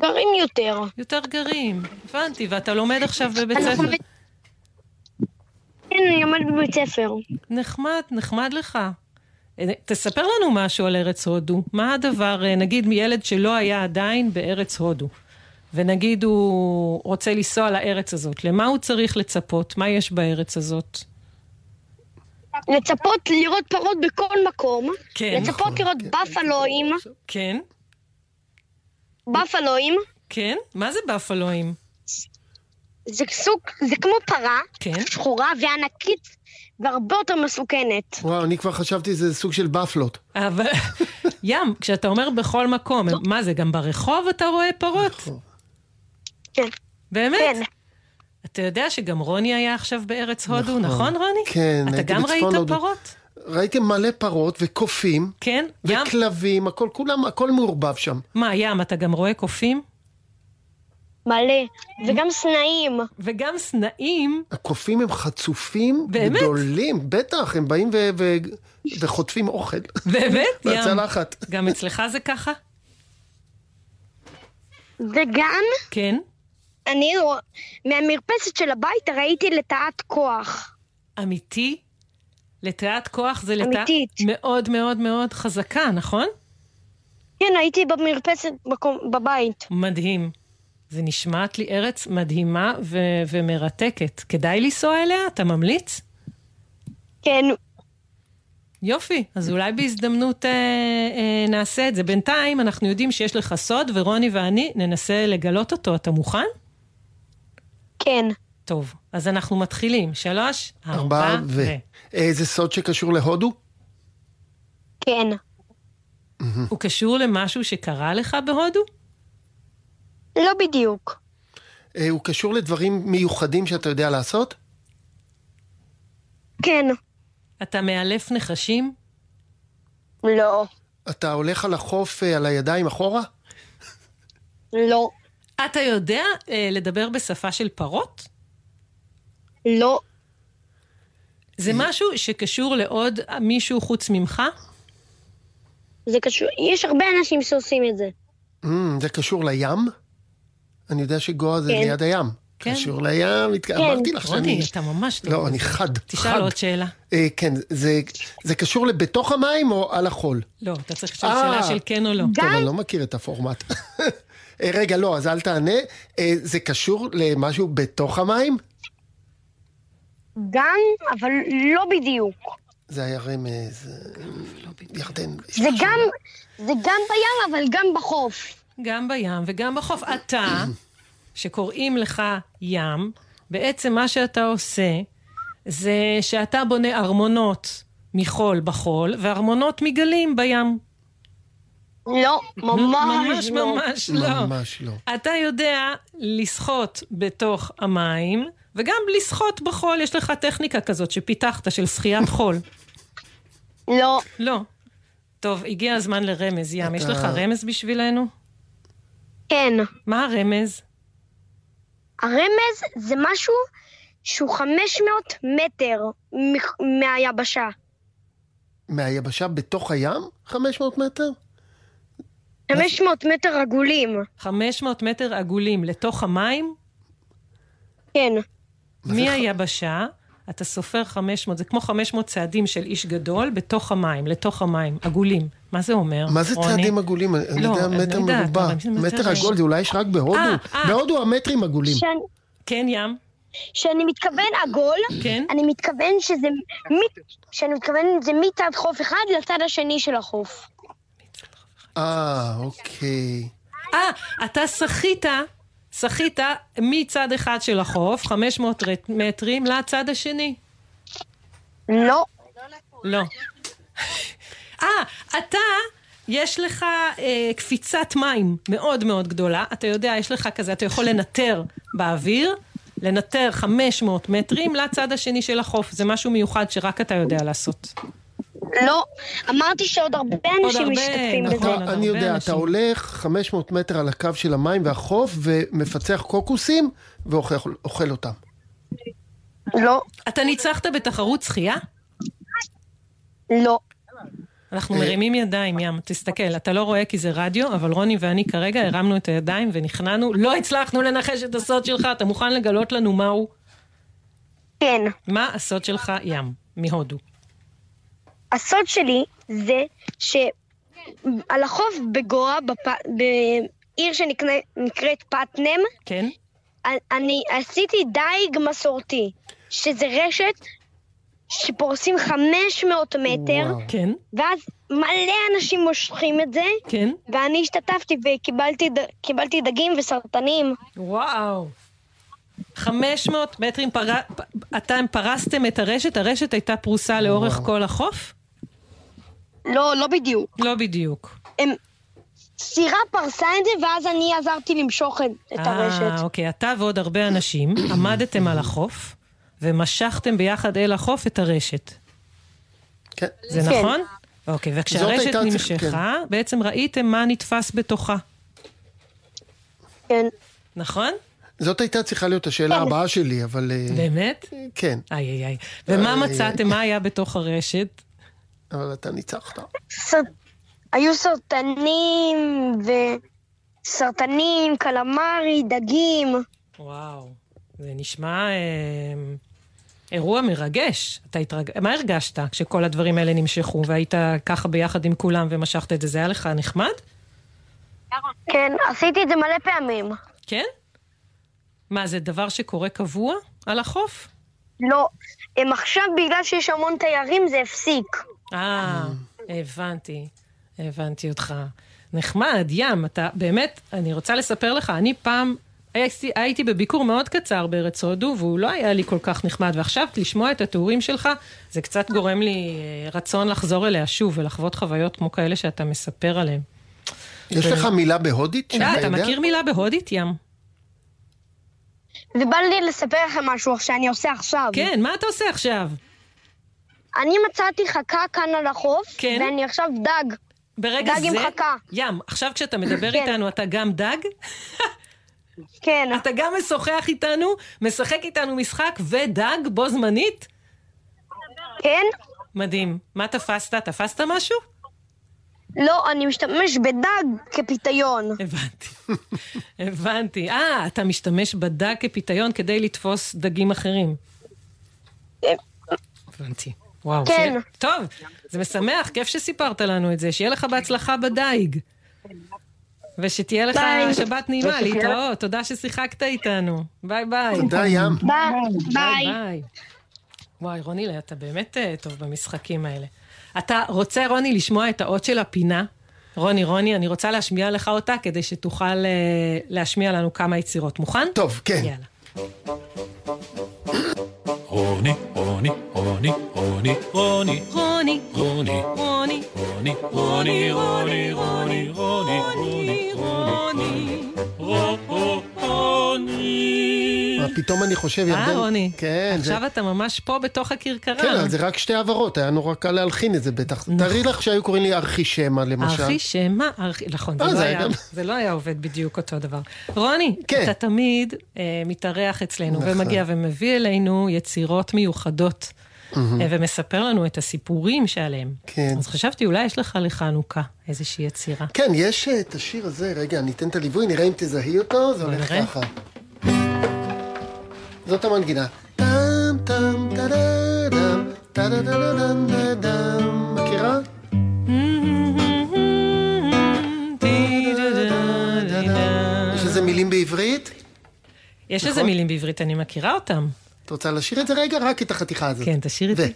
גרים יותר. יותר גרים, הבנתי, ואתה לומד עכשיו בבית ספר. כן, אני לומד בבית ספר. נחמד, נחמד לך. אה, תספר לנו משהו על ארץ הודו. מה הדבר, אה, נגיד מילד שלא היה עדיין בארץ הודו, ונגיד הוא רוצה לנסוע לארץ הזאת, למה הוא צריך לצפות? מה יש בארץ הזאת? לצפות לראות פרות בכל מקום. כן. לצפות לראות בפלואים. כן? בפלואים. כן? מה זה בפלואים? זה סוג, זה כמו פרה. כן? שחורה וענקית והרבה יותר מסוכנת. וואו, אני כבר חשבתי שזה סוג של בפלות. אבל ים, כשאתה אומר בכל מקום, מה זה, גם ברחוב אתה רואה פרות? כן. באמת? כן. אתה יודע שגם רוני היה עכשיו בארץ הודו, נכון. נכון רוני? כן, אתה הייתי גם בצפון ראית הודו. פרות? ראיתם מלא פרות וקופים, כן? ים? וכלבים, הכל, כולם, הכל מעורבב שם. מה, ים, אתה גם רואה קופים? מלא. וגם סנאים. וגם סנאים, הקופים הם חצופים באמת? גדולים, בטח, הם באים ו- ו- וחוטפים אוכל. באמת, ים. מהצלחת. גם אצלך זה ככה? וגם, כן. אני מהמרפסת של הבית ראיתי לטאת כוח. אמיתי? לטאת כוח זה לטאה אמיתית. מאוד מאוד מאוד חזקה, נכון? כן, הייתי במרפסת מקום, בבית. מדהים. זה נשמעת לי ארץ מדהימה ו- ומרתקת. כדאי לנסוע אליה? אתה ממליץ? כן, יופי, אז אולי בהזדמנות אה, אה, נעשה את זה. בינתיים אנחנו יודעים שיש לך סוד, ורוני ואני ננסה לגלות אותו. אתה מוכן? כן. טוב, אז אנחנו מתחילים. שלוש, ארבעה ארבע ו... אה, זה סוד שקשור להודו? כן. הוא קשור למשהו שקרה לך בהודו? לא בדיוק. אה, הוא קשור לדברים מיוחדים שאתה יודע לעשות? כן. אתה מאלף נחשים? לא. אתה הולך על החוף אה, על הידיים אחורה? לא. אתה יודע אה, לדבר בשפה של פרות? לא. זה משהו שקשור לעוד מישהו חוץ ממך? זה קשור, יש הרבה אנשים שעושים את זה. Mm, זה קשור לים? אני יודע שגואה זה כן. ליד הים. כן. קשור לים, התק- אמרתי לך שאני... רוני, אתה ממש טוב. לא, אני חד, תשאל חד. עוד שאלה. אה, כן, זה, זה קשור לבתוך המים או על החול? לא, אתה צריך לשאול אה. שאלה של כן או לא. טוב, אני לא מכיר את הפורמט. אה, רגע, לא, אז אל תענה. זה קשור למשהו בתוך המים? גם, אבל לא בדיוק. זה היה רמז. אה, ירדן. זה גם בים, אבל גם בחוף. גם בים וגם בחוף. אתה, שקוראים לך ים, בעצם מה שאתה עושה, זה שאתה בונה ארמונות מחול בחול, וארמונות מגלים בים. לא, ממש ממש לא. ממש לא. ממש לא. אתה יודע לשחות בתוך המים, וגם לשחות בחול. יש לך טכניקה כזאת שפיתחת של שחיית חול. לא. לא. טוב, הגיע הזמן לרמז, ים. יש לך רמז בשבילנו? כן. מה הרמז? הרמז זה משהו שהוא 500 מטר מהיבשה. מהיבשה בתוך הים? 500 מטר? 500 מטר עגולים. 500 מטר עגולים לתוך המים, כן. מהיבשה, אתה סופר 500, זה כמו 500 צעדים של איש גדול בתוך המים, לתוך המים, עגולים. מה זה אומר, מה זה רוני? צעדים עגולים? אני לא, יודע אני מטר לא יודעת, מרובע. מטר- מטר עגול זה אולי יש רק בהודו. אה, אה. בהודו המטרים עגולים. שאני, כן, ים? שאני מתכוון עגול, כן? אני מתכוון שזה... מ- שאני מתכוון זה מצד חוף אחד לצד השני של החוף. אה, אוקיי. אה, אתה שחית, שחית מצד אחד של החוף, 500 רט- מטרים, לצד השני. לא. לא. אה, אתה, יש לך אה, קפיצת מים מאוד מאוד גדולה. אתה יודע, יש לך כזה, אתה יכול לנטר באוויר, לנטר 500 מטרים לצד השני של החוף. זה משהו מיוחד שרק אתה יודע לעשות. לא. אמרתי שעוד הרבה אנשים הרבה, משתתפים נכון. בזה. עוד אני יודע, אנשים. אתה הולך 500 מטר על הקו של המים והחוף ומפצח קוקוסים ואוכל אוכל אותם. לא. אתה ניצחת בתחרות שחייה? לא. אנחנו. מרימים ידיים, ים. תסתכל, אתה לא רואה כי זה רדיו, אבל רוני ואני כרגע הרמנו את הידיים ונכנענו. לא הצלחנו לנחש את הסוד שלך, אתה מוכן לגלות לנו מהו? כן. מה הסוד שלך, ים, מהודו? הסוד שלי זה שעל החוף בגואה, בפ... בעיר שנקראת פטנם, כן? אני עשיתי דייג מסורתי, שזה רשת שפורסים 500 מטר, וואו. כן? ואז מלא אנשים מושכים את זה, כן? ואני השתתפתי וקיבלתי דגים וסרטנים. וואו. 500 מטרים, פר... אתם פרסתם את הרשת, הרשת הייתה פרוסה לאורך וואו. כל החוף? לא, לא בדיוק. לא בדיוק. הם... סירה פרסה את זה, ואז אני עזרתי למשוך את, את אה, הרשת. אוקיי, אתה ועוד הרבה אנשים עמדתם על החוף ומשכתם ביחד אל החוף את הרשת. כן. זה כן. נכון? אוקיי, וכשהרשת נמשכה, בעצם ראיתם מה נתפס בתוכה, כן. נכון? זאת הייתה צריכה להיות השאלה הבאה שלי, אבל... אה, באמת? כן, איי איי איי. ומה איי, מצאתם? מה היה בתוך הרשת? אבל אתה ניצחת. היו סרטנים וסרטנים, קלמרי, דגים. וואו, זה נשמע אה, אירוע מרגש. אתה התרג... מה הרגשת כשכל הדברים האלה נמשכו והיית ככה ביחד עם כולם ומשכת את זה? זה היה לך נחמד? כן, עשיתי את זה מלא פעמים. כן? מה, זה דבר שקורה קבוע על החוף? לא, הם עכשיו, בגלל שיש המון תיירים, זה הפסיק. אה, הבנתי, הבנתי אותך. נחמד, ים, אתה באמת, אני רוצה לספר לך, אני פעם הייתי, הייתי בביקור מאוד קצר בארץ הודו, והוא לא היה לי כל כך נחמד, ועכשיו לשמוע את התיאורים שלך, זה קצת גורם לי אה, רצון לחזור אליה שוב ולחוות חוויות כמו כאלה שאתה מספר עליהן. יש לך מילה בהודית שאתה אה, יודע? אתה מכיר מילה בהודית, ים? ובא לי לספר לכם משהו שאני עושה עכשיו. כן, מה אתה עושה עכשיו? אני מצאתי חכה כאן על החוף, כן? ואני עכשיו דג. ברגע דג עם זה... חכה. ים, עכשיו כשאתה מדבר כן. איתנו, אתה גם דג? כן, אתה גם משוחח איתנו, משחק איתנו משחק ודג בו זמנית? כן? מדהים. מה תפסת? תפסת משהו? לא, אני משתמש בדג כפיתיון. הבנתי. הבנתי. אה, אתה משתמש בדג כפיתיון כדי לתפוס דגים אחרים. הבנתי. וואו. כן. שיהיה- טוב, זה משמח, כיף שסיפרת לנו את זה. שיהיה לך בהצלחה בדייג. ושתהיה לך ביי. שבת נעימה, להתראות. תודה ששיחקת איתנו. ביי ביי. תודה, ים. ביי. ביי ביי. ביי. וואי, רוני, אתה באמת אה, טוב במשחקים האלה. אתה רוצה, רוני, לשמוע את האות של הפינה? רוני, רוני, אני רוצה להשמיע לך אותה כדי שתוכל אה, להשמיע לנו כמה יצירות. מוכן? טוב, כן. יאללה. רוני, רוני, רוני, רוני, רוני, רוני, רוני, רוני, רוני, רוני, רוני, רוני, רוני, רוני, רוני, רוני, רוני. מה פתאום אני חושב, אה, ירדן... רוני, כן, זה... עכשיו אתה ממש פה בתוך הכרכרה. כן, אבל זה רק שתי העברות, היה נורא קל להלחין את זה בטח. תארי לך שהיו קוראים לי ארכי שמע, למשל. נכון. ארכי שמע, ארכי, נכון, אה, זה, זה לא היה גם- זה לא היה עובד בדיוק אותו דבר. רוני, כן. אתה תמיד אה, מתארח אצלנו נכון. ומגיע ומביא אלינו יצירות מיוחדות. אה, ומספר לנו את הסיפורים שעליהם. כן. אז חשבתי, אולי יש לך לחנוכה איזושהי יצירה. כן, יש אה, את השיר הזה, רגע, אני אתן את הליווי, נראה אם תזהי אותו, זה הולך נראה. ככה. זאת המנגינה. טם טם טה-דה-דם, טה-דה-דה-דם, דה-דם. מכירה? יש איזה מילים בעברית? יש. איזה מילים בעברית, אני מכירה אותם. את רוצה לשיר את זה רגע? רק את החתיכה הזאת. כן, תשאיר את ו- זה.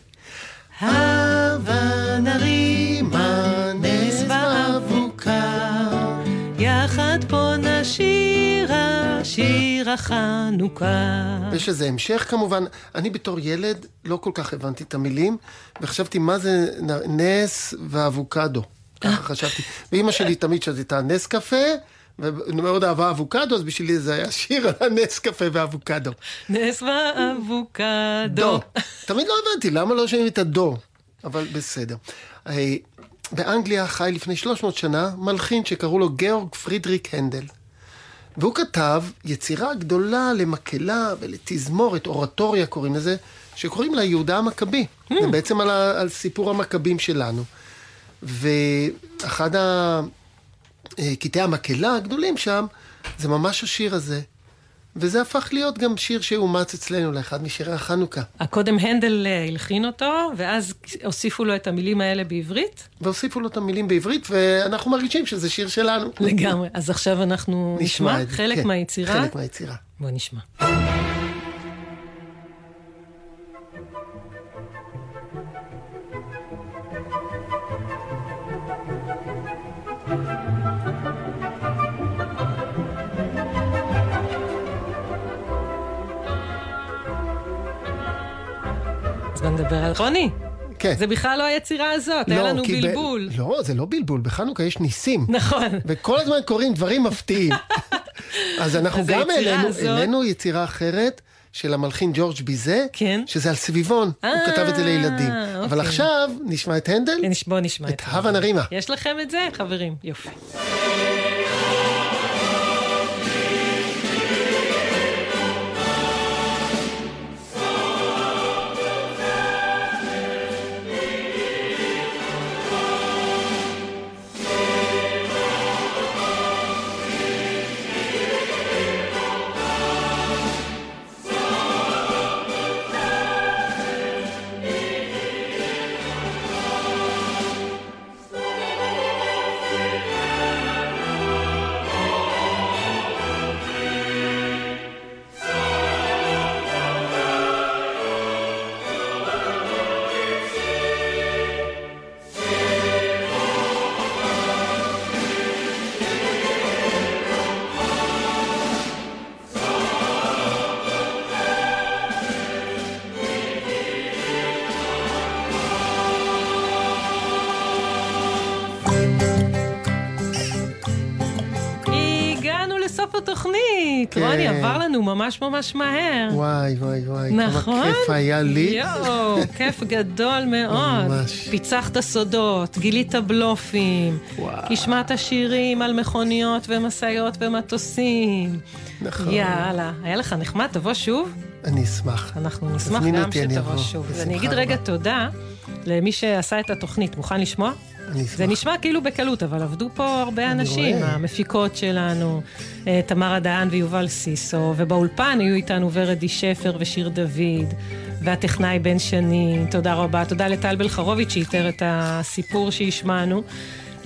שיר החנוכה. יש איזה המשך כמובן. אני בתור ילד לא כל כך הבנתי את המילים, וחשבתי מה זה נס ואבוקדו. ככה חשבתי. ואימא שלי תמיד שתתה נס קפה, ומאוד אהבה אבוקדו, אז בשבילי זה היה שיר על הנס קפה ואבוקדו. נס באבוקדו. דו. תמיד לא הבנתי, למה לא שומעים את הדו? אבל בסדר. באנגליה חי לפני 300 שנה מלחין שקראו לו גאורג פרידריק הנדל. והוא כתב יצירה גדולה למקהלה ולתזמורת, אורטוריה קוראים לזה, שקוראים לה יהודה המכבי. זה בעצם על, ה, על סיפור המכבים שלנו. ואחד ה- אה, קטעי המקהלה הגדולים שם, זה ממש השיר הזה. וזה הפך להיות גם שיר שאומץ אצלנו לאחד משירי החנוכה. הקודם הנדל אה, הלחין אותו, ואז הוסיפו לו את המילים האלה בעברית? והוסיפו לו את המילים בעברית, ואנחנו מרגישים שזה שיר שלנו. לגמרי. אז עכשיו אנחנו נשמע, זה, חלק כן, מהיצירה. חלק מהיצירה. בוא נשמע. נדבר על רוני. כן. זה בכלל לא היצירה הזאת, היה לנו כי ב- בלבול. לא, זה לא בלבול, בחנוכה יש ניסים. נכון. וכל הזמן קורים דברים מפתיעים. אז אנחנו אז גם העלינו, הזאת- יצירה אחרת של המלחין ג'ורג' ביזה, כן. שזה על סביבון, הוא אה, כתב את זה לילדים. אבל אוקיי. עכשיו נשמע את הנדל, נש- בוא נשמע את את. הווה נרימה. יש לכם את זה, חברים? יופי. התוכנית. כן. עבר לנו ממש ממש מהר. וואי, וואי, וואי, נכון? כמה כיף היה לי. יואו, כיף גדול מאוד. ממש. פיצחת סודות, גילית בלופים. השמעת שירים על מכוניות ומשאיות ומטוסים. נכון. יאללה, היה לך נחמד, תבוא שוב. אני אשמח. אנחנו נשמח גם אותי, אני שתבוא שוב. בשמחה ואני אגיד. רגע תודה למי שעשה את התוכנית. מוכן לשמוע? אני אשמח. זה נשמע כאילו בקלות, אבל עבדו פה הרבה אנשים, רואה. המפיקות שלנו, אה, תמרה דהן ויובל סיסו, ובאולפן היו איתנו ורדי שפר ושיר דוד, והטכנאי בן שני, תודה רבה. תודה לטל בלחרוביץ' שאיתר את הסיפור שהשמענו.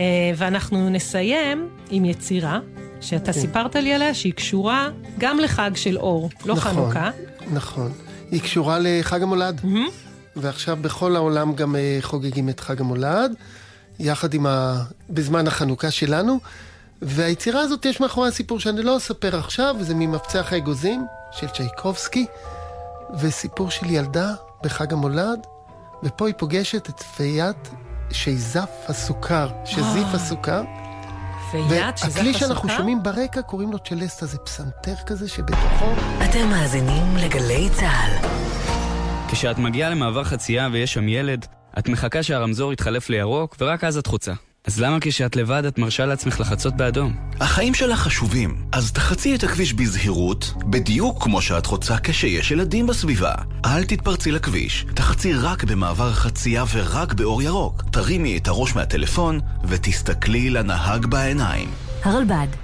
אה, ואנחנו נסיים עם יצירה, שאתה כן. סיפרת לי עליה, שהיא קשורה גם לחג של אור, לא נכון, חנוכה. נכון. היא קשורה לחג המולד. ועכשיו בכל העולם גם אה, חוגגים את חג המולד, יחד עם ה... בזמן החנוכה שלנו. והיצירה הזאת, יש מאחורי הסיפור שאני לא אספר עכשיו, וזה ממפצח האגוזים של צ'ייקובסקי, וסיפור של ילדה בחג המולד, ופה היא פוגשת את פיית שיזף הסוכר, שזיף הסוכר, ויד, שזה והכלי שאנחנו? שומעים ברקע, קוראים לו צ'לסטה, זה פסנתר כזה שבתוכו... אתם מאזינים לגלי צה"ל. כשאת מגיעה למעבר חצייה ויש שם ילד, את מחכה שהרמזור יתחלף לירוק, ורק אז את חוצה. אז למה כשאת לבד את מרשה לעצמך לחצות באדום? החיים שלך חשובים, אז תחצי את הכביש בזהירות, בדיוק כמו שאת חוצה כשיש ילדים בסביבה. אל תתפרצי לכביש, תחצי רק במעבר חצייה ורק באור ירוק. תרימי את הראש מהטלפון ותסתכלי לנהג בעיניים. הרלב"ד,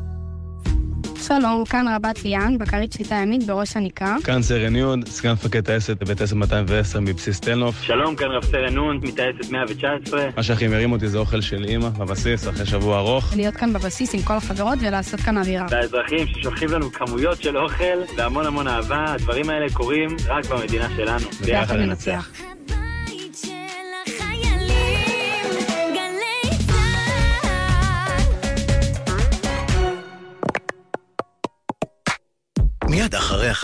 שלום, כאן רבת ליאן, בקרית שליטה ימית בראש הנקרה. כאן סרן יוד, סגן מפקד טייסת בבית 10210 מבסיס תל-נוף. שלום, כאן רב סרן נון, מטייסת 119. מה שהכי מרים אותי זה אוכל של אימא בבסיס אחרי שבוע ארוך. להיות כאן בבסיס עם כל החברות ולעשות כאן אווירה. והאזרחים ששולחים לנו כמויות של אוכל והמון המון אהבה, הדברים האלה קורים רק במדינה שלנו. ביחד ננצח. מיד אחרי החדשות